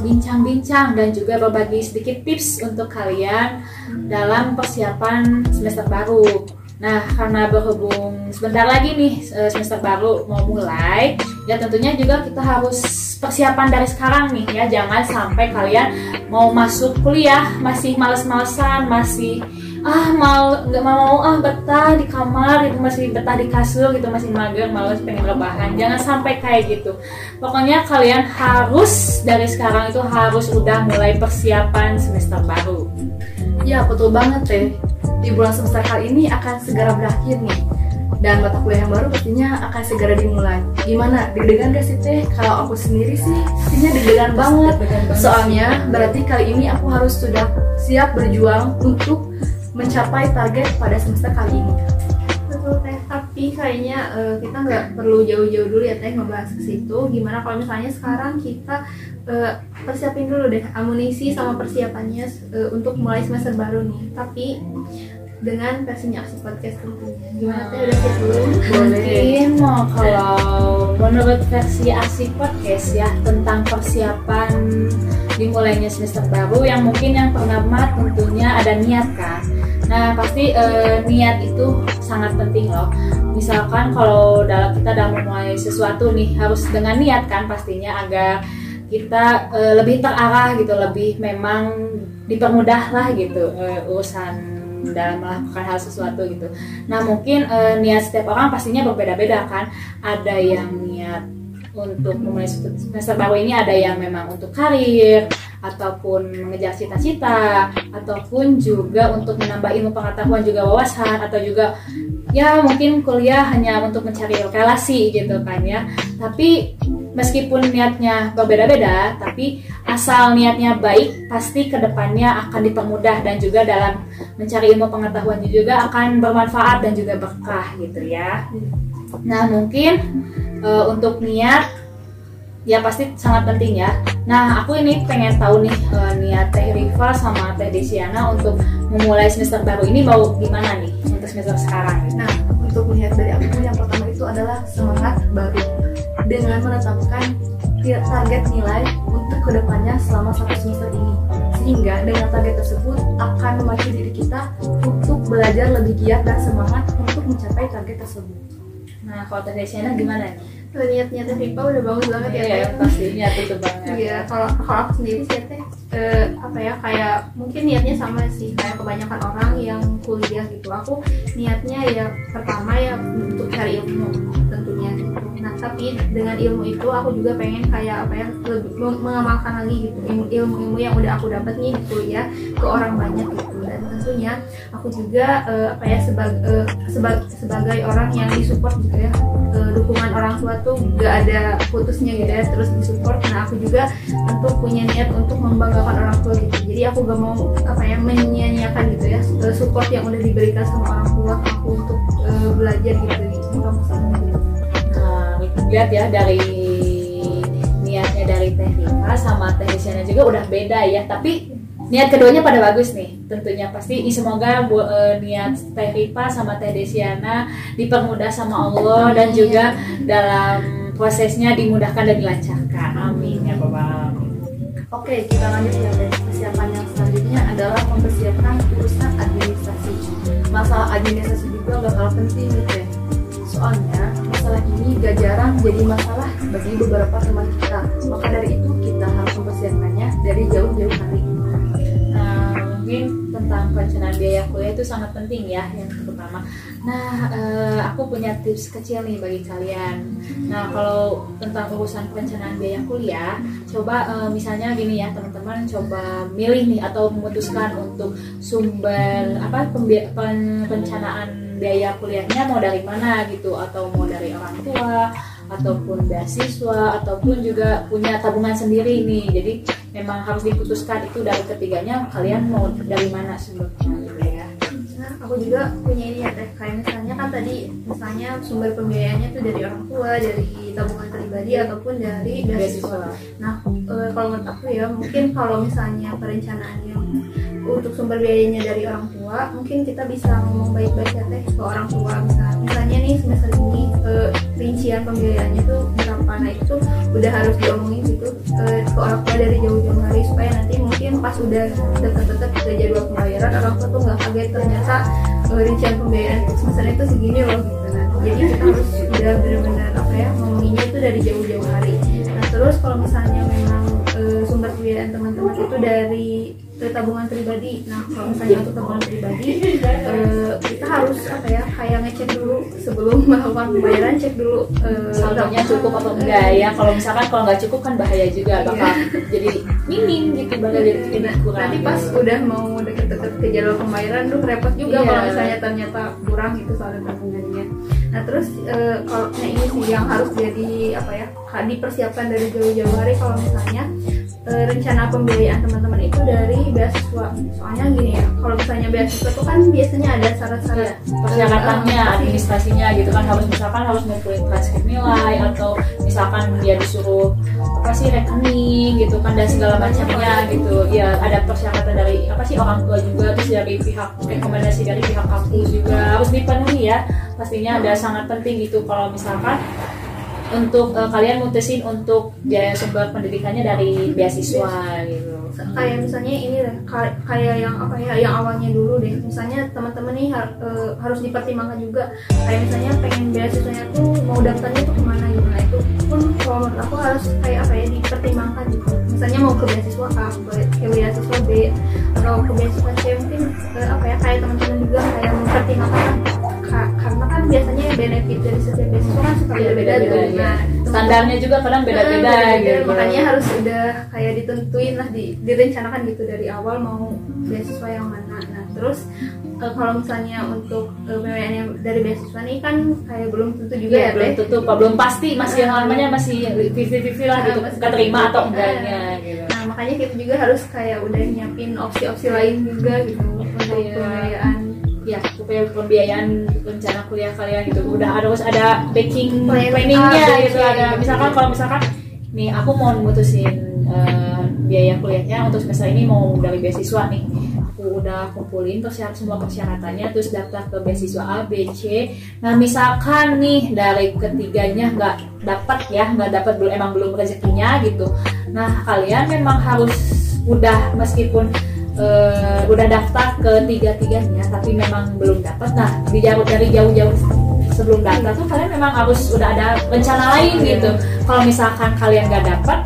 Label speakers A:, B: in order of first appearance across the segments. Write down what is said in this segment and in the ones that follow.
A: berbincang-bincang dan juga berbagi sedikit tips untuk kalian dalam persiapan semester baru. Nah, karena berhubung sebentar lagi nih eh, semester baru mau mulai, ya tentunya juga kita harus persiapan dari sekarang nih ya. Jangan sampai kalian mau masuk kuliah masih males-malesan, masih ah mau nggak mau ah betah di kamar itu masih betah di kasur gitu masih mager malas pengen rebahan jangan sampai kayak gitu pokoknya kalian harus dari sekarang itu harus udah mulai persiapan semester baru
B: Ya betul banget teh. Di bulan semester kali ini akan segera berakhir nih. Dan mata kuliah yang baru pastinya akan segera dimulai. Gimana? Deg-degan gak sih teh? Kalau aku sendiri sih, pastinya. Deg-degan banget Soalnya berarti kali ini aku harus sudah siap berjuang untuk mencapai target pada semester kali ini.
C: Betul teh, tapi kayaknya eh, kita nggak perlu jauh-jauh dulu ya teh ngebahas ke situ. Gimana kalau misalnya sekarang kita eh, persiapin dulu deh amunisi sama persiapannya eh, untuk mulai semester baru nih. Tapi dengan versinya Aksi Podcast tentunya. Gimana teh udah siap belum?
A: Mungkin mau kalau menurut versi asik podcast ya tentang persiapan dimulainya semester baru yang mungkin yang pertama tentunya ada niat kan. Nah pasti eh, niat itu sangat penting loh. Misalkan kalau dalam kita dalam memulai sesuatu nih harus dengan niat kan pastinya agar kita eh, lebih terarah gitu, lebih memang dipermudah lah gitu eh, urusan dalam melakukan hal sesuatu gitu. Nah mungkin eh, niat setiap orang pastinya berbeda-beda kan. Ada yang niat untuk memulai semester baru ini ada yang memang untuk karir ataupun mengejar cita-cita ataupun juga untuk menambah ilmu pengetahuan juga wawasan atau juga ya mungkin kuliah hanya untuk mencari relasi gitu kan ya. Tapi meskipun niatnya berbeda-beda, tapi asal niatnya baik, pasti ke depannya akan dipermudah dan juga dalam mencari ilmu pengetahuan juga akan bermanfaat dan juga berkah gitu ya. Nah mungkin eh, untuk niat ya pasti sangat penting ya. Nah aku ini pengen tahu nih eh, niat Teh Riva sama Teh Desiana untuk memulai semester baru ini mau gimana nih untuk semester sekarang?
B: Nah, untuk melihat dari aku yang pertama itu adalah semangat baru dengan menetapkan target nilai untuk ke depannya selama satu semester ini. Sehingga dengan target tersebut akan memacu diri kita untuk belajar lebih giat dan semangat untuk mencapai target tersebut.
A: Nah kalau Teh Desiana gimana nih?
C: Tuh, niatnya teh Ripa udah bagus banget ya
A: Iya
C: teh.
A: pasti niat itu banget.
C: Iya, kalau kalau aku sendiri sih teh eh, apa ya kayak mungkin niatnya sama sih kayak kebanyakan orang yang kuliah gitu. Aku niatnya ya pertama ya untuk cari ilmu tentunya gitu. Nah tapi dengan ilmu itu aku juga pengen kayak apa ya lebih meng- mengamalkan lagi gitu ilmu- ilmu-ilmu yang udah aku dapat nih di kuliah ke orang banyak gitu dan tentunya aku juga eh, apa ya sebagai sebagai orang yang disupport gitu ya. Eh, dukungan orang tua tuh gak ada putusnya gitu ya terus disupport. Nah aku juga tentu punya niat untuk membanggakan orang tua gitu. Jadi aku gak mau apa ya menyia-nyiakan gitu ya eh, support yang udah diberikan sama orang tua aku untuk eh, belajar gitu. Di gitu.
A: Nah, lihat ya dari niatnya dari Teh sama Teh juga udah beda ya, tapi niat keduanya pada bagus nih. Tentunya pasti ini semoga bu- eh, niat Teh Riva sama Teh Desiana dipermudah sama Allah dan juga dalam prosesnya dimudahkan dan dilancarkan. Amin ya Bapak.
B: Oke, kita lanjut ya. Persiapan yang selanjutnya adalah mempersiapkan urusan administrasi. Masalah administrasi juga gak kalah penting gitu ya. Soalnya masalah ini gak jarang jadi masalah bagi beberapa teman kita. Maka dari itu kita harus mempersiapkannya dari jauh-jauh hari.
A: Mungkin tentang perencanaan biaya kuliah itu sangat penting ya yang pertama. Nah, eh, aku punya tips kecil nih bagi kalian. Nah, kalau tentang urusan perencanaan biaya kuliah, coba eh, misalnya gini ya teman-teman, coba milih nih atau memutuskan untuk sumber apa pen- perencanaan biaya kuliahnya mau dari mana gitu atau mau dari orang tua ataupun beasiswa ataupun juga punya tabungan sendiri nih. Jadi memang harus diputuskan itu dari ketiganya kalian mau dari mana sumbernya gitu ya.
C: Nah, aku juga punya ini ya teh. Kayak misalnya kan tadi misalnya sumber pembiayaannya tuh dari orang tua dari tabungan pribadi ataupun dari beasiswa. Nah, eh, kalau menurut aku ya mungkin kalau misalnya perencanaan yang untuk sumber biayanya dari orang tua mungkin kita bisa ngomong baik-baik ya teh ke orang tua. Misalnya, misalnya nih semester ini eh, rincian pembiayaannya tuh berapa. Nah itu udah harus diomongin gitu eh, ke orang tua dari jauh-jauh hari supaya nanti mungkin pas udah deket-deket ke jadwal pembayaran orang tua tuh nggak kaget ternyata eh, rincian pembayaran untuk semester itu segini loh gitu. Nah jadi kita harus udah benar-benar apa ya ngomonginnya itu dari jauh-jauh hari. Nah terus kalau misalnya memang eh, sumber pembiayaan teman-teman itu dari eh, tabungan pribadi. Nah kalau misalnya untuk tabungan pribadi eh, kita harus apa ya kayak ngecek dulu sebelum melakukan pembayaran cek dulu eh,
A: saldonya cukup atau enggak ya? Kalau misalkan kalau nggak cukup kan bahaya juga bakal jadi minim gitu bakal jadi jadi kurang
C: nanti pas udah mau deket-deket ke jadwal pembayaran tuh repot juga
A: Iya.
C: kalau misalnya ternyata kurang gitu soal tabungannya. Nah terus eh, kalau nah ini sih yang harus jadi apa ya dipersiapkan dari jauh-jauh hari kalau misalnya eh, rencana pembiayaan teman-teman itu dari beasiswa. Soalnya gini ya kalau misalnya beasiswa tuh kan biasanya ada syarat-syarat.
A: Persyaratannya
C: pasti-
A: administrasinya gitu kan. Harus misalkan harus ngumpulin transkrip nilai atau misalkan dia disuruh apa sih rekening gitu kan dan segala macamnya gitu. Ya ada persyaratan dari apa sih orang tua juga terus dari pihak rekomendasi dari pihak kampus juga. Harus dipenuhi ya. Pastinya ada sangat penting gitu. Kalau misalkan untuk eh, kalian mutusin untuk biaya sumber pendidikannya dari beasiswa gitu.
C: Kayak misalnya ini kayak yang apa ya yang awalnya dulu deh. Misalnya teman-teman nih har- eh, harus dipertimbangkan juga. Kayak misalnya pengen beasiswanya tuh mau daftarnya tuh ke mana gitu. Nah itu pun kalau aku harus kayak apa ya dipertimbangkan gitu. Misalnya mau ke beasiswa A ke- beasiswa B atau ke beasiswa C mungkin eh, apa ya kayak teman-teman juga kayak mempertimbangkan. ka- karena kan biasanya benefit dari setiap beasiswa kan suka beda-beda
A: Beda-beda,
C: tuh
A: ya.
C: nah
A: standarnya juga kadang beda-beda
C: Nah,
A: gitu
C: makanya harus udah kayak ditentuin lah di, direncanakan gitu dari awal mau beasiswa yang mana nah terus eh, kalau misalnya untuk eh, PWN yang dari beasiswa nih kan kayak belum tentu juga
A: Iya,
C: ya
A: belum
C: Teh.
A: tutup, belum pasti masih yang namanya masih 50-50 lah gitu,
C: Ah, masih
A: keterima atau
C: 50-50.
A: enggaknya gitu.
C: nah makanya kita juga harus kayak udah nyiapin opsi-opsi lain juga gitu untuk
A: Iya.
C: pembiayaan
A: Ya, supaya pembiayaan rencana kuliah kalian gitu. Udah harus ada backing
C: Plan
A: planningnya gitu ada. misalkan kalau misalkan nih aku mau mutusin eh, biaya kuliahnya untuk semester ini mau dari beasiswa nih. Aku udah kumpulin persyarat semua persyaratannya terus daftar ke beasiswa A B C. Nah misalkan nih dari ketiganya nggak dapat ya nggak dapat belum emang belum rezekinya gitu. Nah kalian memang harus udah meskipun eh, udah daftar ke tiga tiganya tapi memang belum dapat nah di jauh dari jauh-jauh sebelum daftar tuh kalian memang harus udah ada rencana lain gitu. Kalau misalkan kalian nggak dapat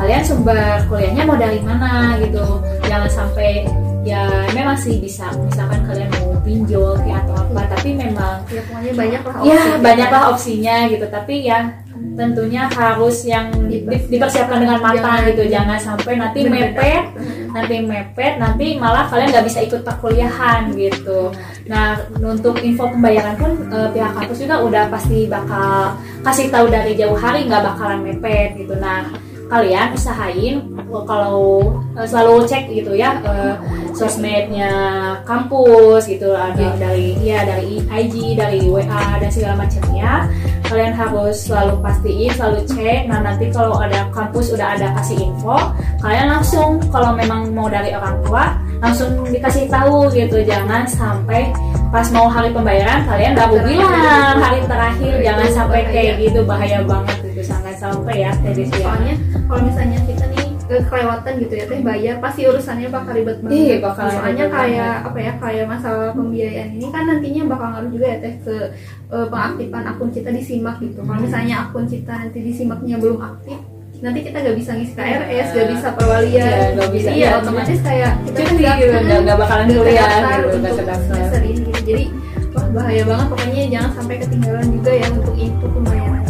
A: kalian sumber kuliahnya mau dari mana gitu. Jangan sampai ya memang sih bisa. Misalkan kalian mau pinjol kayak atau apa tapi memang
C: ya pokoknya banyak lah
A: ya banyaklah opsinya gitu. Tapi ya tentunya harus yang di- dipersiapkan dengan matang
C: Jangan-
A: gitu. Jangan sampai nanti
C: Berbeda.
A: mepet nanti mepet nanti malah kalian nggak bisa ikut perkuliahan gitu. Nah untuk info pembayaran pun eh, pihak kampus juga udah pasti bakal kasih tahu dari jauh hari nggak bakalan mepet gitu. Nah kalian usahain eh, kalau eh, selalu cek gitu ya eh, sosmednya kampus gitu ada dari ya dari IG dari WA dan segala macamnya kalian harus selalu pastiin selalu cek. Nah nanti kalau ada kampus udah ada kasih info kalian langsung kalau memang mau dari orang tua langsung dikasih tahu gitu. Jangan sampai pas mau hari pembayaran kalian baru bilang hari terakhir. Jangan sampai kayak gitu bahaya banget gitu. Sangat sampai ya tadi
C: soalnya kalau misalnya kita kelewatan gitu ya teh bayar pasti urusannya bakal ribet banget.
A: Iya, bakal
C: soalnya
A: ribet
C: kayak apa ya kayak masalah pembiayaan ini kan nantinya bakal ngaruh juga ya teh ke eh, pengaktifan akun kita disimak gitu. Kalau misalnya akun kita nanti disimaknya belum aktif nanti kita gak bisa ngisi KRS, gak bisa perwalian,
A: Iya, nggak bisa.
C: jadi ya
A: Iya,
C: otomatis kayak kita nggak-
A: gitu nggak bakalan kuliah gitu
C: untuk semester. ini gitu. jadi wah bahaya banget. Pokoknya jangan sampai ketinggalan juga ya untuk info pembayaran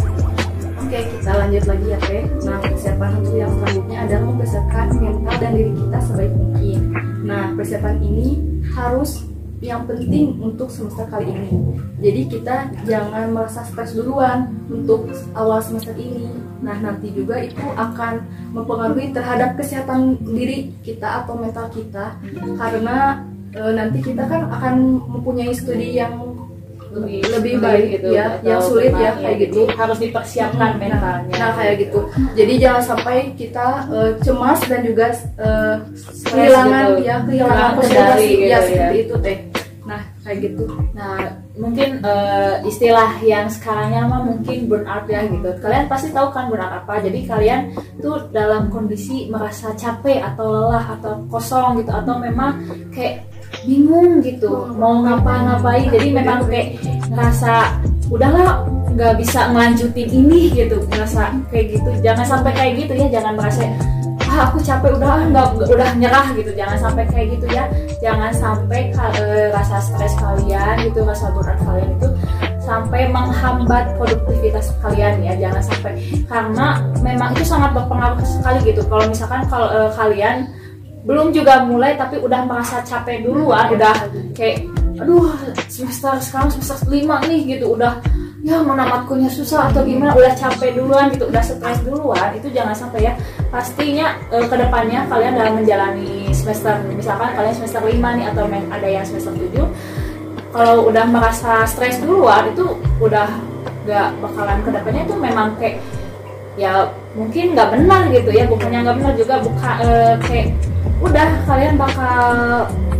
B: Oke, kita lanjut lagi ya, Teh. Nah, persiapan untuk yang selanjutnya adalah mempersiapkan mental dan diri kita sebaik mungkin. Nah, persiapan ini harus yang penting untuk semester kali ini. Jadi kita jangan merasa stres duluan untuk awal semester ini. Nah, nanti juga itu akan mempengaruhi terhadap kesehatan diri kita atau mental kita karena e, nanti kita kan akan mempunyai studi yang
A: lebih
B: lebih baik
A: gitu
B: ya, yang sulit ya kayak gitu.
A: harus dipersiapkan mentalnya
B: Nah kayak gitu. Jadi jangan sampai kita eh, cemas dan juga
A: Stres
B: kehilangan
A: gitu.
B: ya kehilangan konsentrasi
A: kendali gitu
B: ya
A: ya.
B: seperti itu teh. Nah kayak gitu.
A: Nah, mungkin eh, istilah yang sekarangnya mah mungkin burnout ya gitu. Kalian pasti tahu kan burnout apa. Jadi kalian tuh dalam kondisi merasa capek atau lelah atau kosong gitu atau memang kayak bingung gitu mau ngapa-ngapain. Jadi memang kayak ngerasa udahlah nggak bisa ngelanjutin ini gitu. Ngerasa kayak gitu. Jangan sampai kayak gitu ya jangan merasa ah aku capek udah nggak udah nyerah gitu. Jangan sampai kayak gitu ya. Jangan sampai eh, rasa stres kalian gitu rasa berat kalian itu sampai menghambat produktivitas kalian ya. Jangan sampai. Karena memang itu sangat berpengaruh sekali gitu. Kalau misalkan kalau eh, kalian belum juga mulai tapi udah merasa capek duluan udah kayak aduh semester sekarang semester lima nih gitu. Udah ya mau namatkunya susah atau gimana? Udah capek duluan gitu udah stres duluan. Itu jangan sampai ya. Pastinya eh, ke depannya kalian dalam menjalani semester misalkan kalian semester 5 nih atau ada yang semester 7 kalau udah merasa stres duluan itu udah gak bakalan ke depannya itu memang kayak ya mungkin nggak benar gitu ya. Bukannya nggak benar juga buka eh, kayak udah kalian bakal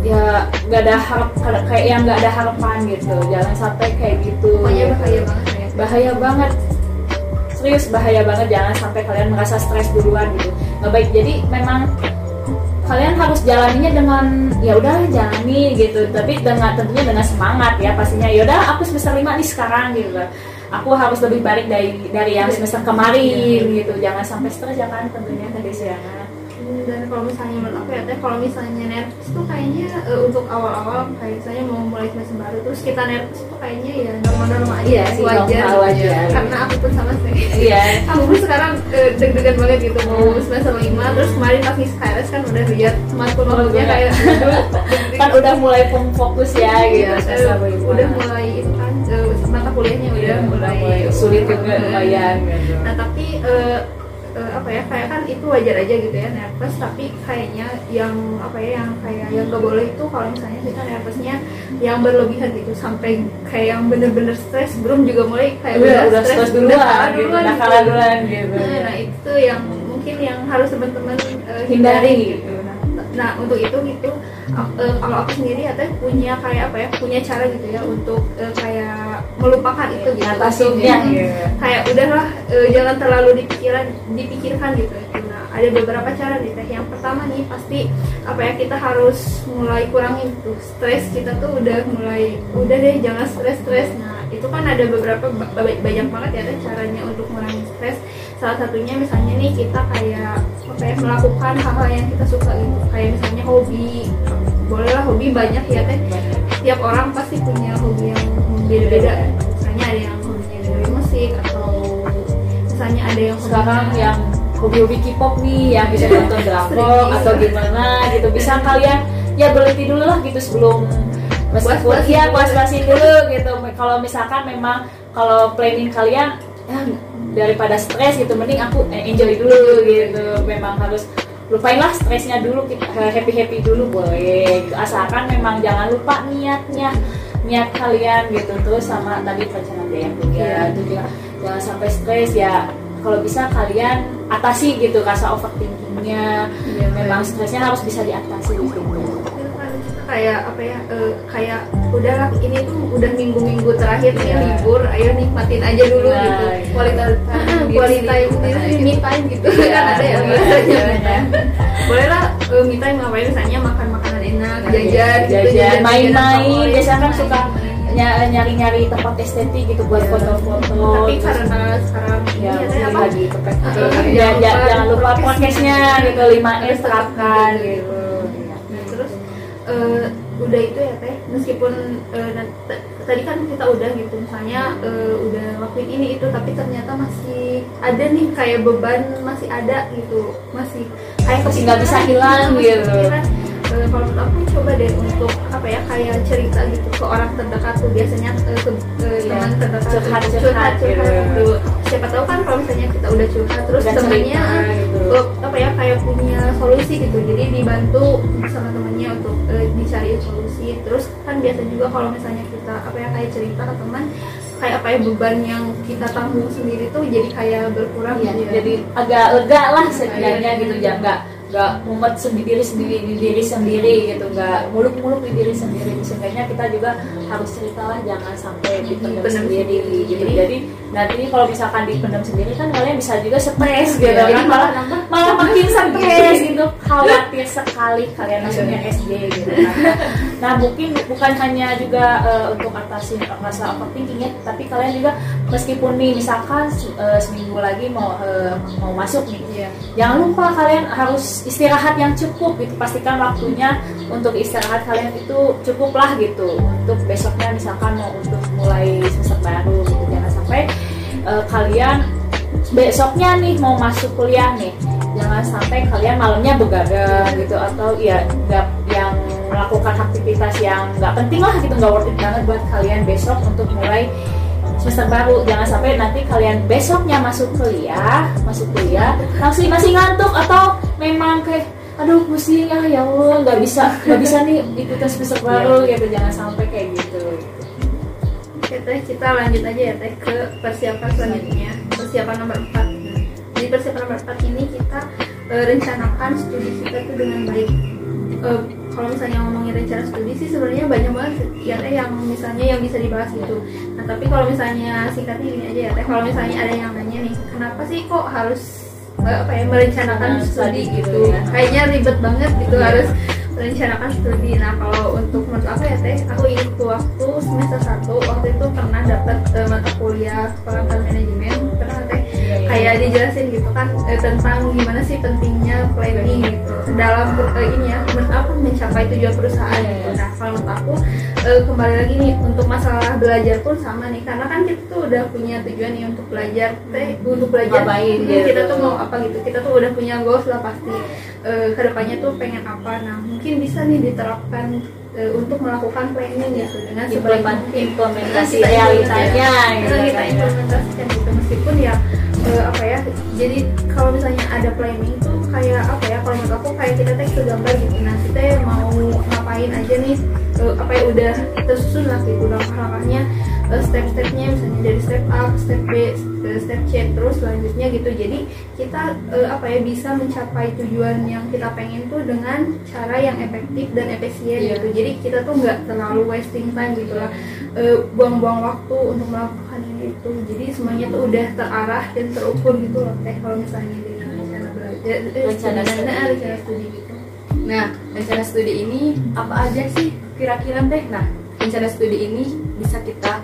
A: ya nggak ada harap kayak yang nggak ada harapan gitu. Jangan sampai kayak gitu.
C: Pokoknya bahaya banget ya
A: bahaya banget. Serius bahaya banget. Jangan sampai kalian merasa stres duluan gitu. Nggak baik. Jadi memang kalian harus jalaninya dengan ya udah jalani gitu. Tapi dengan tentunya dengan semangat ya pastinya. Ya udah aku semester lima nih sekarang gitu. Aku harus lebih baik dari dari yang semester kemarin gitu. Jangan sampai stres ya kan tentunya tadi siangan
C: dan kalau misalnya menurut aku ya teh kalau misalnya nervous tuh kayaknya eh, untuk awal-awal kayak misalnya mau mulai semester baru terus kita nervous tuh kayaknya ya normal-normal aja
A: Iya sih,
C: wajar
A: normal aja.
C: karena aku pun sama sih
A: iya
C: aku pun sekarang eh, deg-degan banget gitu mau semester 5 terus kemarin pas KRS kan udah lihat matkul-matkulnya
A: udah.
C: kayak
A: kan udah mulai fokus ya gitu
C: Iya, eh,
A: lima.
C: udah mulai itu kan eh, mata kuliahnya udah
A: Iya,
C: mulai
A: sulit juga lumayan gitu.
C: Nah tapi eh, eh, apa ya kayak kan itu wajar aja gitu ya nervous tapi kayaknya yang apa ya yang kayak yang gak boleh itu kalau misalnya kita nervousnya yang berlebihan gitu sampai kayak yang bener-bener stres belum juga mulai kayak
A: udah udah stres duluan
C: kalah
A: gitu
C: duluan
A: udah
C: gitu.
A: kalah duluan gitu.
C: Nah, nah, itu yang mungkin yang harus teman-teman eh,
A: hindari gitu.
C: Nah, nah untuk itu gitu ak- eh, kalau aku sendiri ya punya kayak apa ya punya cara gitu ya untuk eh, kayak melupakan itu gitu
A: ngatasinnya gitu.
C: kayak udahlah eh, jangan terlalu dipikirkan dipikirkan gitu. Nah, ada beberapa cara nih teh. Yang pertama nih pasti apa ya kita harus mulai kurangin tuh stres kita tuh udah mulai udah deh jangan stres-stres. Nah, itu kan ada beberapa ba- ba- banyak banget ya teh caranya untuk mengurangi stres. Salah satunya misalnya nih kita kayak apa ya melakukan hal-hal yang kita suka gitu. Kayak misalnya hobi. Bolehlah hobi banyak ya teh. Tiap orang pasti punya hobi yang beda-beda. ya. Misalnya ada yang hobinya dari musik atau misalnya ada yang
A: sekarang
C: hobinya-
A: yang hobi-hobi K-pop nih yang bisa nonton drakor atau gimana gitu bisa kalian ya berhenti dulu lah gitu sebelum meskipun ya puas-puasin dulu gitu kalau misalkan memang kalau planning kalian ya, daripada stres gitu mending aku eh, enjoy dulu gitu memang harus lupainlah stresnya dulu kita happy happy dulu boleh. Gitu. asalkan memang jangan lupa niatnya niat kalian gitu. Terus sama tadi perencanaan biaya kuliah
C: Iya.
A: itu juga jangan sampai stres. Ya kalau bisa kalian atasi gitu rasa overthinkingnya.
C: Iya,
A: memang stresnya harus bisa diatasi di
C: kayak apa ya eh, kayak udahlah ini tuh udah minggu-minggu terakhir nih
A: Iya.
C: libur ayo nikmatin aja dulu
A: Nah,
C: gitu.
A: iya.
C: kualitas
B: sendiri,
C: diri,
B: gitu.
C: me time gitu.
A: Iya,
C: kan ada ya bahasanya
A: iya,
C: me time. bolehlah eh, me time ngapain misalnya makan makanan enak jajan gitu,
A: jajan main-main. biasanya kan suka nyari-nyari tempat estetik gitu buat foto-foto.
C: Tapi karena sekarang
A: ya
C: apa?
A: lagi gitu.
C: jangan lupa prokesnya
A: gitu 5 S terapkan gitu.
C: Terus eh, udah itu ya teh. Meskipun t- tadi kan kita udah gitu. Misalnya eh, udah lakuin ini itu tapi ternyata masih ada nih kayak beban masih ada gitu. Masih kayak
A: Masih nggak bisa
C: kepikiran,
A: hilang gitu.
C: Eh, kalau menurut aku coba deh untuk apa ya kayak cerita gitu ke orang terdekat tuh biasanya eh, ke, ke
A: Iya.
C: teman terdekat.
A: Curhat,
C: curhat
A: curhat, gitu.
C: siapa tahu kan kalau misalnya kita udah curhat terus
A: Udah
C: temennya
A: cerita, gitu.
C: apa ya kayak punya solusi gitu jadi dibantu sama temennya untuk eh, dicari solusi terus kan biasa juga kalau misalnya kita apa ya kayak cerita ke teman kayak apa ya beban yang kita tanggung sendiri tuh jadi kayak berkurang
A: Iya,
C: gitu ya.
A: jadi agak lega lah setidaknya gitu ya nggak nggak mumet sendiri sendiri di diri sendiri gitu nggak muluk-muluk di diri sendiri. Sehingga kita juga harus ceritalah jangan sampai dipendam
C: Dipendam
A: sendiri.
C: sendiri.
A: gitu. Jadi nanti kalau misalkan dipendam sendiri kan kalian bisa juga stres gitu
C: Iya,
A: kan. Malah malah makin stres gitu. Khawatir sekali kalian maksudnya SD gitu kan. Nah mungkin bukan hanya juga eh, untuk atasi rasa overthinking ya tapi kalian juga meskipun nih misalkan eh, seminggu lagi mau eh, mau masuk nih
C: Iya.
A: jangan lupa kalian harus istirahat yang cukup gitu. Pastikan waktunya untuk istirahat kalian itu cukup lah gitu. Untuk besoknya misalkan mau untuk mulai semester baru gitu. Jangan sampai eh, kalian besoknya nih mau masuk kuliah nih. Jangan sampai kalian malamnya begadang gitu. Atau ya nggak yang melakukan aktivitas yang nggak penting lah gitu. Nggak worth it banget buat kalian besok untuk mulai semester baru. Jangan sampai nanti kalian besoknya masuk kuliah masuk kuliah langsung masih ngantuk atau memang kayak aduh pusing ah ya Allah nggak bisa nggak bisa nih ikutan semester baru gitu. Jangan sampai kayak gitu.
C: Teh kita lanjut aja ya teh ke persiapan selanjutnya. Persiapan nomor 4 di persiapan nomor 4 ini kita eh, rencanakan studi kita tuh dengan baik. Eh, kalau misalnya ngomongin rencana studi sih sebenarnya banyak banget ya teh yang misalnya yang bisa dibahas gitu. Nah tapi kalau misalnya singkatnya gini aja ya teh. Kalau misalnya ada yang nanya nih kenapa sih kok harus eh, apa ya merencanakan
A: studi
C: gitu?
A: gitu ya.
C: kayaknya ribet banget gitu
A: Iya.
C: harus merencanakan studi. Nah kalau untuk menurut aku ya teh aku ingat waktu semester 1 waktu itu pernah dapat eh, mata kuliah peralatan manajemen kayak dijelasin gitu kan eh, tentang gimana sih pentingnya planning gitu. Dalam eh, ini ya aku mencapai tujuan perusahaan gitu. Nah kalau menurut aku eh, kembali lagi nih untuk masalah belajar pun sama nih. Karena kan kita tuh udah punya tujuan nih untuk belajar teh untuk belajar.
A: Ngapain
C: hmm,
A: gitu.
C: kita tuh mau apa gitu. Kita tuh udah punya goals lah pasti. Eh, ke depannya tuh pengen apa. Nah mungkin bisa nih diterapkan eh, untuk melakukan planning gitu dengan sebaik mungkin
A: implementasi realitanya gitu
C: kita
A: kan ya.
C: implementasikan gitu meskipun ya eh, apa ya jadi kalau misalnya ada planning tuh kayak apa ya kalau menurut aku kayak kita teks gambar gitu nah kita ya mau ngapain aja nih eh, apa ya udah tersusun lah gitu langkah-langkahnya step-stepnya misalnya dari step A ke step B step C terus selanjutnya gitu jadi kita apa ya bisa mencapai tujuan yang kita pengen tuh dengan cara yang efektif dan efisien
B: Iya.
C: gitu jadi kita tuh nggak terlalu wasting time gitu lah eh, buang-buang waktu untuk melakukan ini itu jadi semuanya tuh udah terarah dan terukur gitu loh teh kalau misalnya dengan rencana belajar eh,
A: Rencana studi.
C: nah, rencana studi gitu
B: Nah, rencana studi ini apa aja sih kira-kira teh? Nah, rencana studi ini bisa kita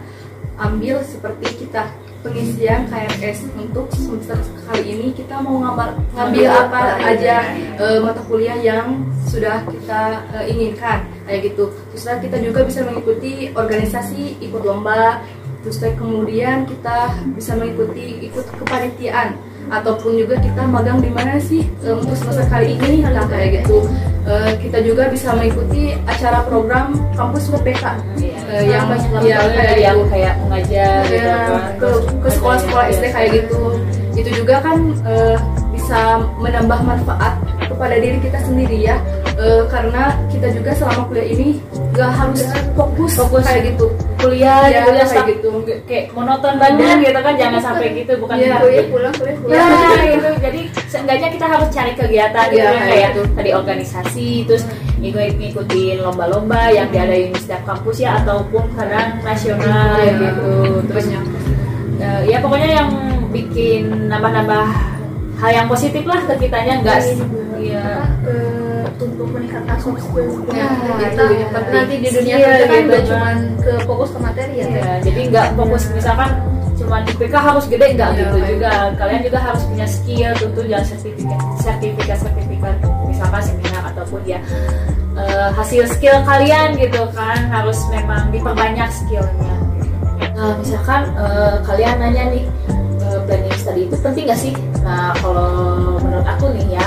B: ambil seperti kita pengisian KRS untuk semester kali ini. Kita mau ngambil ngambil apa aja. eh, mata kuliah yang sudah kita eh, inginkan. Kayak gitu. Terus kita juga bisa mengikuti organisasi, ikut lomba, terus kemudian kita bisa mengikuti ikut kepanitiaan ataupun juga kita magang di mana sih eh, untuk semester kali ini nah kayak gitu Eh, kita juga bisa mengikuti acara program kampus UPK eh, yang
A: ya,
B: yang kayak
A: yang
B: gitu.
A: kayak mengajar gitu
B: Ya,
A: kan.
B: ke ke sekolah-sekolah SD kayak gitu itu juga kan eh, bisa menambah manfaat kepada diri kita sendiri ya Eh, karena kita juga selama kuliah ini gak harus fokus,
A: Fokus.
B: kayak gitu.
A: Kuliah
B: Ya,
A: kuliah
B: kayak gitu.
A: kayak monoton banget gitu kan jangan sampai gitu bukan
B: Iya,
C: kuliah pulang kuliah pulang.
A: Ya gitu. Jadi seenggaknya kita harus cari kegiatan gitu
B: Iya,
A: yang
B: kayak
A: kayak
B: gitu.
A: tadi organisasi terus ngikut ngikutin lomba-lomba yang diadain di setiap kampus ya ataupun kadang nasional
B: Iya.
A: gitu. Terus eh, ya pokoknya yang bikin nambah-nambah hal yang positif lah ke kitanya enggak
C: Ini
A: Iya.
C: untuk meningkatkan soft skills.
B: Nah,
C: kita
B: itu yang penting.
C: nanti di dunia
A: Iya,
C: kerja kan
A: gitu
C: udah
A: kan.
C: cuman ke fokus ke materi ya?
A: Ya, jadi nggak fokus misalkan cuma di PK harus gede nggak
B: Iya,
A: gitu juga kalian juga harus punya skill tentu jangan sertifikat sertifikat sertifikat misalkan seminar ataupun ya eh, hasil skill kalian gitu kan harus memang diperbanyak skillnya nah misalkan eh, kalian nanya nih eh, planning study itu penting nggak sih nah kalau menurut aku nih ya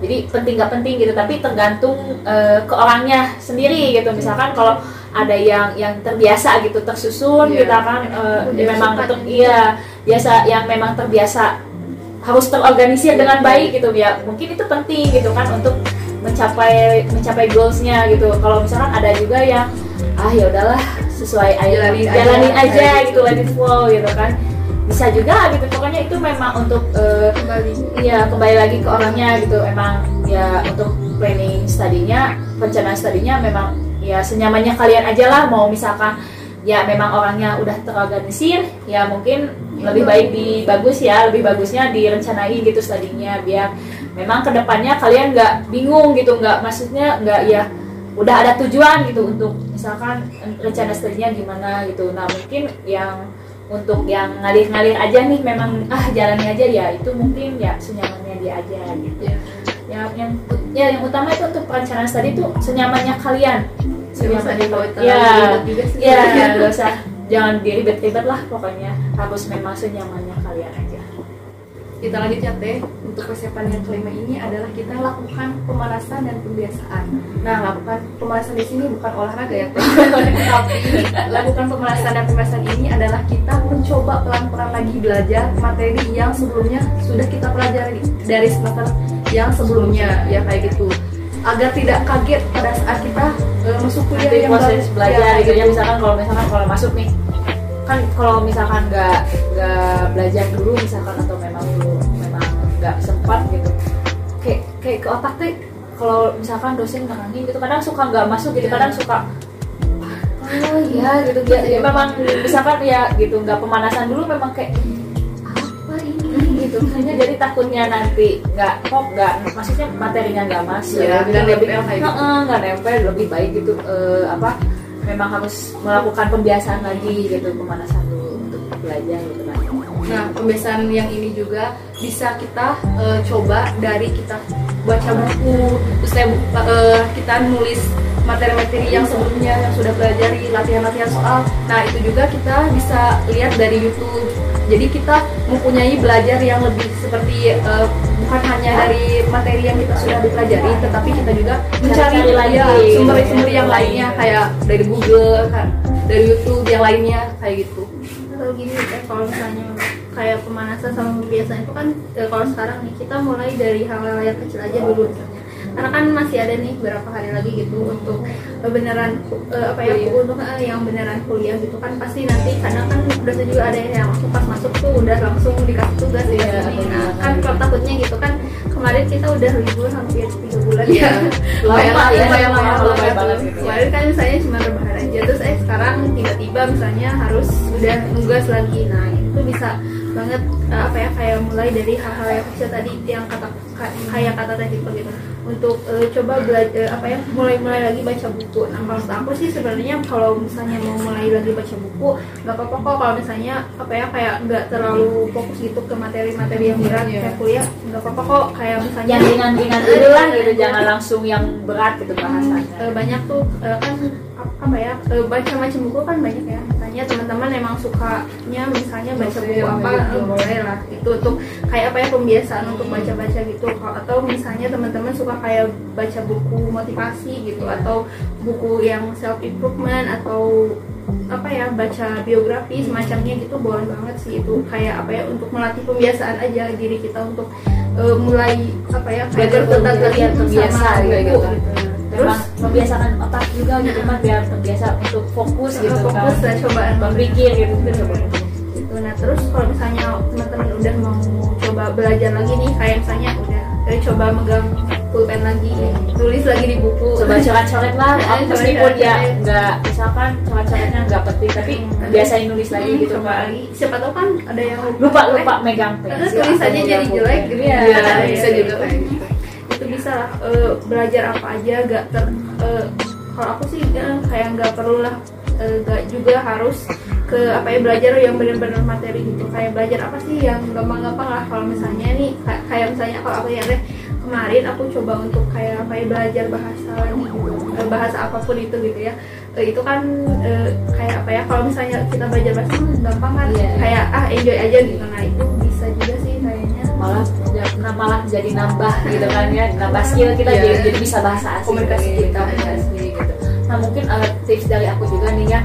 A: jadi penting nggak penting gitu tapi tergantung eh, ke orangnya sendiri gitu. Misalkan kalau ada yang yang terbiasa gitu tersusun
B: Iya.
A: kita kan eh,
C: Udah
A: memang iya biasa yang memang terbiasa harus terorganisir dengan baik gitu. Ya mungkin itu penting gitu kan untuk mencapai mencapai goalsnya gitu. Kalau misalkan ada juga yang ah ya udahlah sesuai aja
B: Jalanin aja,
A: jalanin aja,
B: kayak
A: gitu let it flow gitu kan bisa juga gitu. Pokoknya itu memang untuk eh,
C: kembali.
A: Iya kembali lagi ke orangnya gitu. Emang ya untuk planning studinya perencanaan studinya memang ya senyamannya kalian aja lah. Mau misalkan ya memang orangnya udah terorganisir ya mungkin lebih baik di bagus ya lebih bagusnya direncanain gitu studinya biar memang ke depannya kalian nggak bingung gitu. Nggak maksudnya nggak ya udah ada tujuan gitu untuk misalkan rencana studinya gimana gitu. Nah mungkin yang untuk yang ngalir-ngalir aja nih memang ah jalani aja ya itu mungkin ya senyamannya dia aja gitu.
B: Iya.
A: ya yang ya yang utama itu untuk perencanaan studi itu senyamannya kalian.
B: Dibawa terlalu
A: ya ya
B: sebenarnya.
A: nggak usah. Jangan diribet-ribet lah pokoknya harus memang senyamannya kalian aja.
B: Kita lanjut ya teh untuk persiapan yang kelima ini adalah kita lakukan pemanasan dan pembiasaan. Nah lakukan pemanasan di sini bukan olahraga ya tapi lakukan pemanasan dan pembiasaan ini adalah kita mencoba pelan-pelan lagi belajar materi yang sebelumnya sudah kita pelajari dari semester yang sebelumnya ya kayak gitu. Agar tidak kaget pada saat kita eh, masuk kuliah
A: nanti
B: yang
A: proses
B: baru.
A: belajar
B: Ya,
A: gitu ya misalkan kalau misalkan kalau masuk nih kan kalau misalkan nggak nggak belajar dulu misalkan atau nggak sempat gitu. Kayak kayak ke otak tuh kalau misalkan dosen nerangin gitu kadang suka nggak masuk gitu kadang suka oh iya gitu. Ya, ya memang misalkan ya gitu nggak pemanasan dulu memang kayak apa ini? Gitu. Hanya jadi takutnya nanti nggak kok nggak maksudnya materinya nggak masuk.
B: Iya,
A: gitu.
B: nggak
A: lebih
B: gitu.
A: Nggak nempel lebih baik gitu eh, apa memang harus melakukan pembiasaan lagi gitu pemanasan dulu untuk belajar gitu kan
B: Nah, pembiasaan yang ini juga bisa kita eh, coba dari kita baca buku, terus eh, kita nulis materi-materi yang sebelumnya yang sudah pelajari latihan-latihan soal. Nah, itu juga kita bisa lihat dari YouTube. Jadi kita mempunyai belajar yang lebih seperti eh, bukan hanya dari materi yang kita sudah dipelajari, tetapi kita juga mencari ya, sumber-sumber yang
A: Lain.
B: lainnya kayak dari Google, kan, dari YouTube yang lainnya kayak gitu.
C: atau gini kalau misalnya kayak pemanasan sama pembiasaan itu kan eh, kalau sekarang nih kita mulai dari hal-hal yang kecil aja dulu misalnya karena kan masih ada nih beberapa hari lagi gitu untuk eh, beneran eh, apa ya
B: Kuliah.
C: untuk eh, yang beneran kuliah gitu kan pasti nanti kadang kan udah juga ada yang langsung pas masuk tuh udah langsung dikasih tugas ya
A: Iya,
C: sini.
A: benar.
C: nah kan kalau takutnya gitu kan kemarin kita udah libur hampir tiga bulan
B: Iya.
C: lumayan
A: Lama ya,
C: lumayan
A: lumayan,
C: lama
A: lumayan ya.
C: kemarin kan misalnya cuma rebahan aja terus eh sekarang tiba-tiba misalnya harus udah nugas lagi nah itu bisa banget eh, apa ya kayak mulai dari hal-hal yang kecil tadi yang kata ka- kayak kata tadi tuh gitu. Untuk eh, coba belajar apa ya mulai-mulai lagi baca buku. Nah kalau aku sih sebenarnya kalau misalnya mau mulai lagi baca buku nggak apa-apa kok. Kalau misalnya apa ya kayak nggak terlalu fokus gitu ke materi-materi yang berat
B: Iya.
C: kayak kuliah nggak apa-apa kok. Kayak misalnya
A: yang ringan-ringan dulu lah gitu jangan langsung yang berat gitu bahasannya
C: Eh, banyak tuh eh, kan ap- apa ya eh, baca macam buku kan banyak ya misalnya teman-teman emang sukanya misalnya baca buku apa eh, boleh lah. Itu untuk kayak apa ya pembiasaan untuk baca-baca gitu. Atau misalnya teman-teman suka kayak baca buku motivasi gitu atau buku yang self improvement atau apa ya baca biografi semacamnya gitu boleh banget sih. Itu kayak apa ya untuk melatih pembiasaan aja diri kita untuk eh, mulai apa ya
A: Belajar biar terbiasa
C: sama
A: gitu,
C: buku
A: gitu.
C: gitu ya.
A: memang membiasakan otak juga gitu kan biar terbiasa untuk fokus gitu
C: fokus
A: kan
C: dan cobaan
A: berpikir gitu
C: banget. gitu nah terus kalau misalnya teman-teman udah mau coba belajar lagi nih kayak misalnya udah eh, coba megang pulpen lagi tulis lagi di buku
A: coba coret-coret lah meskipun ya nggak misalkan coret-coretnya nggak penting tapi
C: Hmm.
A: biasain nulis lagi
C: Hmm,
A: gitu
C: coba
A: kan
C: lagi siapa tahu kan ada yang
A: lupa lupa megang
C: Eh,
A: pensil
C: tulis
A: atau
C: aja jadi
A: megang
C: jelek gitu
A: Iya,
C: ya
B: Iya,
A: iya,
B: bisa
A: iya.
B: juga kayak gitu.
C: Itu bisa eh, belajar apa aja gak ter eh, kalau aku sih eh, kayak nggak perlu lah eh, gak juga harus ke apa ya belajar yang benar-benar materi gitu. Kayak belajar apa sih yang gampang-gampang lah. Kalau misalnya nih kayak, misalnya kalau aku ya deh kemarin aku coba untuk kayak apa ya belajar bahasa lagi gitu Eh, bahasa apa pun itu gitu ya. Itu kan eh, kayak apa ya kalau misalnya kita belajar bahasa hmm, gampang kan.
A: Iya.
C: kayak ah enjoy aja gitu. Nah itu bisa juga sih kayaknya
A: malah nah, malah jadi nambah gitu kan ya nambah skill kita
B: Iya.
A: jadi, jadi bisa bahasa asing
B: Komunikasi
A: gitu,
B: kita.
A: komunikasi gitu nah mungkin eh, tips dari aku juga nih ya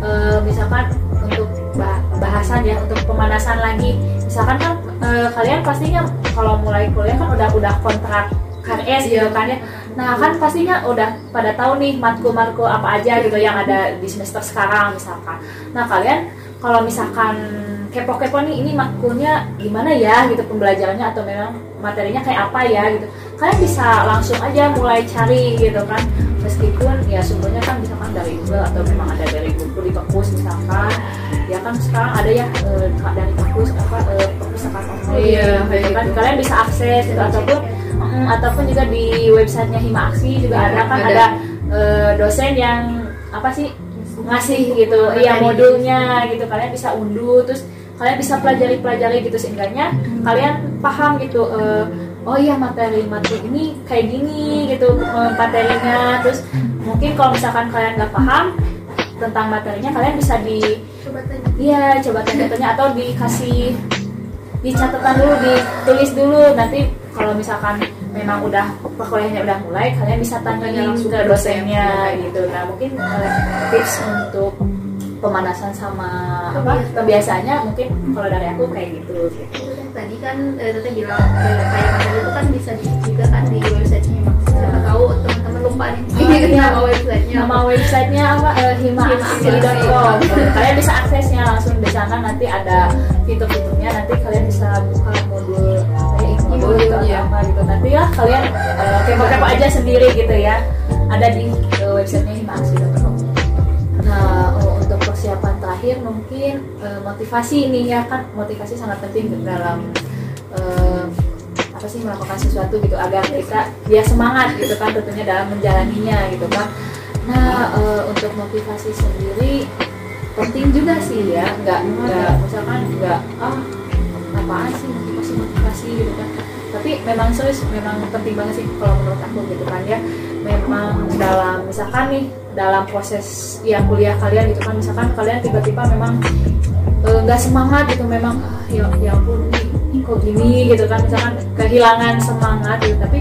A: eh, misalkan untuk bah- bahasan ya untuk pemanasan lagi misalkan kan eh, kalian pastinya kalau mulai kuliah kan udah udah kontrak KRS gitu
B: Iya.
A: kan ya nah kan pastinya udah pada tahu nih matkul-matkul apa aja gitu yang ada di semester sekarang misalkan nah kalian kalau misalkan kepo-kepo nih ini matkulnya gimana ya gitu pembelajarannya atau memang materinya kayak apa ya gitu. Kalian bisa langsung aja mulai cari gitu kan. Meskipun ya sumbernya kan misalkan dari Google atau memang ada dari buku di perpus misalkan. Ya kan sekarang ada ya eh, dari perpus apa eh, perpustakaan online
B: Iya,
A: gitu kan.
B: gitu.
A: kalian bisa akses gitu ataupun mm, ataupun juga di websitenya Hima Aksi juga
B: Iya,
A: ada kan.
B: ada.
A: ada eh, dosen yang apa sih ngasih gitu iya modulnya gitu. Kalian bisa unduh terus kalian bisa pelajari pelajari gitu seenggaknya kalian paham gitu eh, oh iya materi materi ini kayak gini gitu eh, materinya terus mungkin kalau misalkan kalian nggak paham tentang materinya kalian bisa di
C: coba tanya
A: Iya, coba tanya-tanya atau dikasih di catatan dulu, ditulis dulu. Nanti kalau misalkan memang udah perkuliahannya udah mulai, kalian bisa tanya
B: langsung
A: ke dosennya
B: dosen.
A: gitu. Nah, mungkin eh, tips untuk pemanasan sama apa kebiasaannya mungkin kalau dari aku kayak gitu. gitu.
C: tadi kan eh, Tete bilang eh, kayak materi itu kan bisa di juga kan di websitenya Mak. siapa tahu teman-teman lupa nih
A: Oh, iya.
C: nama websitenya
A: Nama websitenya apa? Uh, himaaksi.com. Kalian bisa aksesnya langsung di sana nanti ada fitur-fiturnya. Nanti kalian bisa buka modul ya, ini modul gitu
B: Iya.
A: apa gitu. Nanti ya kalian kepo-kepo aja sendiri gitu ya. Ada di uh, websitenya himaaksi.com. terakhir mungkin uh, motivasi ini ya kan motivasi sangat penting dalam uh, apa sih melakukan sesuatu gitu agar kita biar semangat gitu kan tentunya dalam menjalaninya gitu kan. Nah eh, untuk motivasi sendiri penting juga sih ya nggak nggak misalkan nggak ah apaan sih motivasi motivasi? gitu kan. Tapi memang serius memang penting banget sih kalau menurut aku gitu kan ya. Memang dalam misalkan nih dalam proses ya kuliah kalian gitu kan. Misalkan kalian tiba-tiba memang eh, nggak semangat gitu memang ah, ya ya ampun nih, kok gini gitu kan. Misalkan kehilangan semangat gitu. Tapi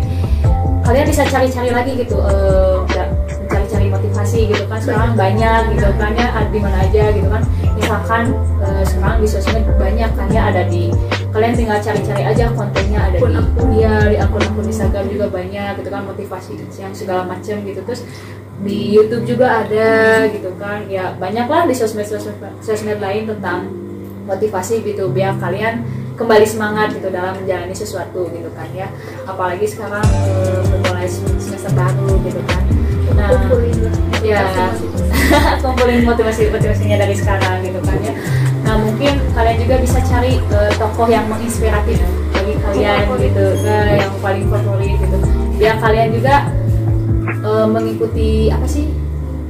A: kalian bisa cari-cari lagi gitu eh, ya, mencari-cari motivasi gitu kan. Sekarang banyak gitu kan ya di mana aja? gitu kan. Misalkan eh, sekarang di sosmed banyak kan ya ada di kalian tinggal cari-cari aja kontennya ada di
C: Akun-akun.
A: ya di akun-akun Instagram juga banyak gitu kan motivasi yang segala macam gitu. Terus di YouTube juga ada gitu kan. Ya banyak lah di sosmed sosmed, sosmed lain tentang motivasi gitu biar kalian kembali semangat gitu dalam menjalani sesuatu gitu kan ya. Apalagi sekarang eh, memulai semester baru gitu kan. Nah ya kumpulin motivasi motivasinya dari sekarang gitu kan ya. Nah mungkin kalian juga bisa cari eh, tokoh yang menginspiratif bagi kalian gitu eh, yang paling favorit gitu. Biar kalian juga eh, mengikuti apa sih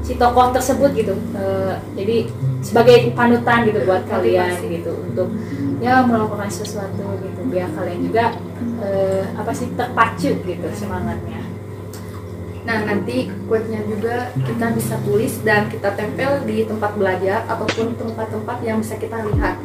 A: si tokoh tersebut gitu. Eh, jadi sebagai panutan gitu buat kalian gitu untuk ya melakukan sesuatu gitu biar kalian juga eh, apa sih terpacu gitu semangatnya.
B: Nah nanti quote-nya juga kita bisa tulis dan kita tempel di tempat belajar ataupun tempat-tempat yang bisa kita lihat.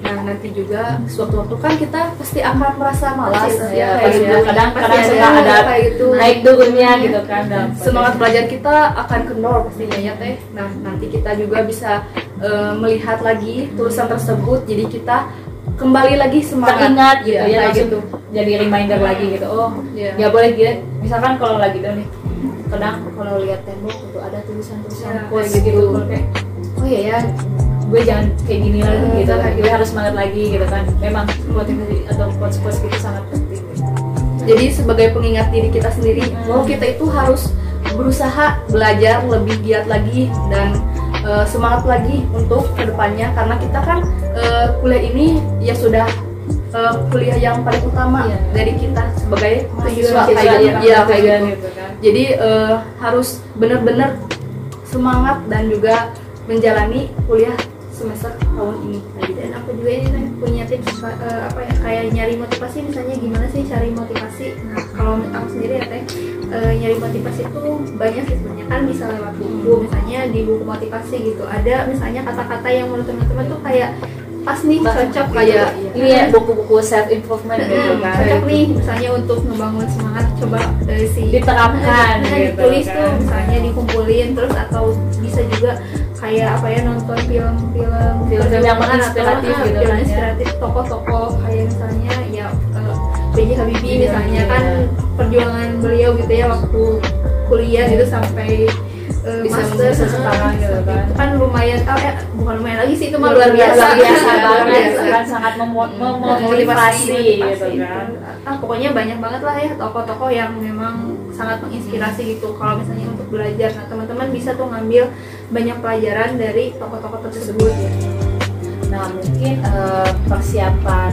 B: Nah nanti juga sewaktu-waktu kan kita pasti akan merasa malas
A: Pasti,
B: ya,
A: ya,
B: kayak
A: pasti
B: gitu.
A: ya. Kadang-
B: Pasti
A: kadang suka ada
B: kayak gitu.
A: naik turunnya gitu kan dalam
B: Semangat belajar kita akan kendor pastinya ya teh. Nah nanti kita juga bisa eh, melihat lagi tulisan tersebut, jadi kita kembali lagi semangat.
A: teringat gitu
B: Iya,
A: ya
B: kayak
A: langsung
B: gitu.
A: jadi reminder lagi gitu oh
B: Iya.
A: ya boleh gitu misalkan kalau lagi down nih kadang kalau lihat tembok itu ada tulisan-tulisan
B: Ya, kayak
A: gitu
B: gitu.
A: Kayak oh iya ya gue jangan kayak gini lagi
B: Hmm,
A: gitu kan gue harus semangat lagi gitu kan memang motivasi atau quotes quotes gitu sangat penting gitu.
B: Jadi sebagai pengingat diri kita sendiri
A: Hmm.
B: bahwa kita itu harus berusaha belajar lebih giat lagi dan eh, semangat lagi untuk ke depannya karena kita kan eh, kuliah ini ya sudah eh, kuliah yang paling utama
A: Iya.
B: dari kita sebagai mahasiswa kayak gitu. kayak gitu
A: kan
B: Jadi eh, harus benar-benar semangat dan juga menjalani kuliah semester tahun ini.
C: Nah, dan aku juga ini Teh, punya tips eh, apa ya kayak nyari motivasi misalnya gimana sih cari motivasi. Nah kalau aku sendiri ya teh eh, nyari motivasi itu banyak sih sebenarnya. Kan bisa lewat buku misalnya di buku motivasi gitu. Ada misalnya kata-kata yang menurut teman-teman tuh kayak pas nih cocok
A: kayak
C: gitu.
A: ini ya buku-buku self improvement gitu
C: Hmm,
A: kan
C: cocok nih misalnya untuk ngebangun semangat coba dari si
A: Diterapkan
C: Nah,
A: gitu
C: ditulis
A: kan.
C: tuh misalnya dikumpulin terus atau bisa juga kayak apa ya nonton film-film
A: Film-film yang
C: perjuangan
A: menginspiratif
C: atau,
A: gitu
C: film
A: kan ya.
C: inspiratif tokoh-tokoh kayak misalnya ya B.J. Habibie
A: Iya,
C: misalnya
A: iya.
C: kan perjuangan beliau gitu ya waktu kuliah gitu sampai eh,
A: Bisa
C: master
A: bisa sekarang gitu kan.
C: itu kan lumayan oh, eh, bukan lumayan lagi sih itu mah
A: luar
C: luar biasa.
A: biasa biasa
C: Luar
A: banget. kan sangat
C: Hmm,
A: memotivasi gitu
C: motivasi
A: kan.
C: Ah pokoknya banyak banget lah ya tokoh-tokoh yang memang sangat menginspirasi gitu. Kalau misalnya untuk belajar nah teman-teman bisa tuh ngambil banyak pelajaran dari tokoh-tokoh tersebut. Ya
A: Nah mungkin eh, persiapan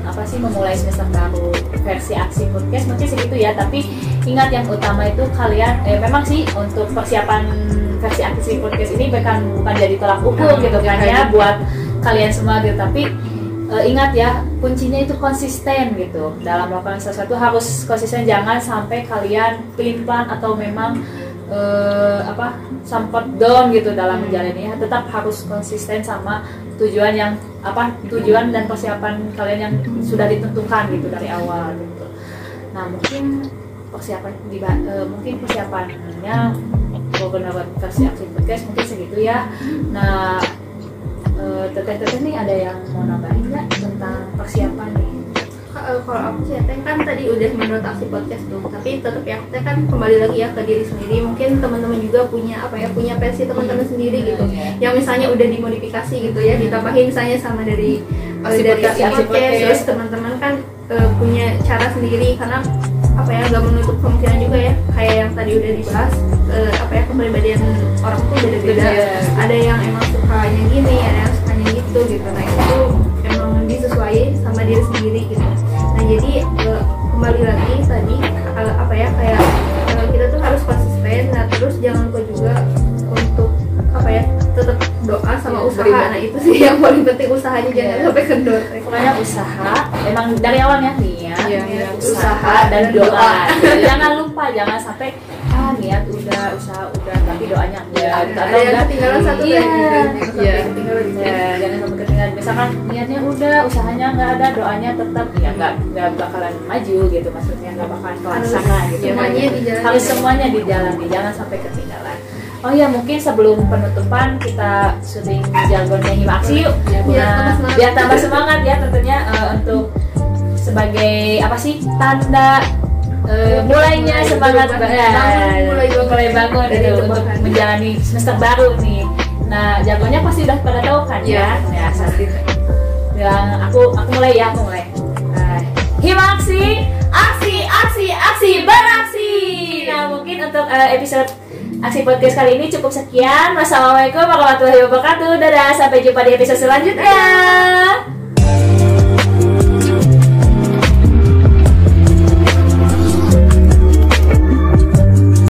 A: apa sih memulai semester baru versi aksi podcast? Mungkin segitu ya tapi ingat yang utama itu kalian eh memang sih untuk persiapan versi aksi podcast ini bukan bukan jadi tolak ukur
B: Hmm,
A: gitu kan
B: ya,
A: ya buat kalian semua gitu. Tapi eh, ingat ya kuncinya itu konsisten gitu. Dalam melakukan sesuatu harus konsisten jangan sampai kalian pelin pelan atau memang eh, apa sempat down gitu dalam menjalaninya tetap harus konsisten sama tujuan yang apa tujuan dan persiapan kalian yang sudah ditentukan gitu dari awal gitu. Nah mungkin persiapan di eh, mungkin persiapannya beberapa versi aksi podcast mungkin segitu ya. Nah eh, teteh-teteh nih ada yang mau nambahin nggak tentang persiapan nih?
C: Eh, kalau aku sih Teh kan tadi udah menurut aksi podcast tuh tapi tetap ya Teh kan kembali lagi ya ke diri sendiri. Mungkin teman-teman juga punya apa ya punya versi teman-teman sendiri gitu.
A: Iya.
C: yang misalnya udah dimodifikasi gitu ya ditambahin misalnya sama dari
A: Aksi
C: dari
A: podcast,
C: aksi podcast. Terus teman-teman kan eh, punya cara sendiri karena apa ya nggak menutup kemungkinan juga ya kayak yang tadi udah dibahas eh, apa ya kepribadian orang tuh beda-beda
A: Beda.
C: ada yang emang sukanya gini ada yang sukanya gitu gitu nah itu emang disesuaikan sama diri sendiri gitu nah jadi eh, kembali lagi tadi eh, apa ya kayak eh, kita tuh harus konsisten nah terus jangan lupa juga untuk apa ya tetap doa sama
A: Iya,
C: usaha
A: beribadah.
C: nah itu sih yang paling penting usahanya jangan
A: Iya.
C: sampai kendor
A: pokoknya usaha emang dari awalnya niat Niat,
B: iya.
A: usaha dan doa. jangan lupa jangan sampai ah niat udah usaha udah tapi doanya enggak.
C: Ada yang ketinggalan satu
A: Iya.
B: Iya.
A: ya jangan sampai ketinggalan. Misalkan niatnya udah usahanya nggak ada doanya tetap ya nggak nggak bakalan maju gitu maksudnya nggak bakalan terlaksana gitu.
C: semuanya dijalani.
A: harus semuanya dijalani jangan sampai ketinggalan. Oh ya mungkin sebelum penutupan kita syuting jargonnya Himaksi yuk.
B: Iya,
C: Biar
A: Nah,
C: tambah semangat.
A: biar tambah semangat ya tentunya eh, untuk sebagai apa sih tanda eh, mulainya
C: Mulai
A: semangat
C: berubah.
A: ba-
C: Bangun, mulai bangun.
A: mulai bangun itu
C: rebahan.
A: untuk menjalani semester baru nih. Nah jagonya pasti udah pada tahu kan ya? Ya pasti. Yang aku aku mulai ya aku mulai. Nah, Himaksi, aksi, aksi, aksi, beraksi. Nah mungkin untuk eh, episode aksi podcast kali ini cukup sekian. Wassalamualaikum warahmatullahi wabarakatuh. Dadah, sampai jumpa di episode selanjutnya.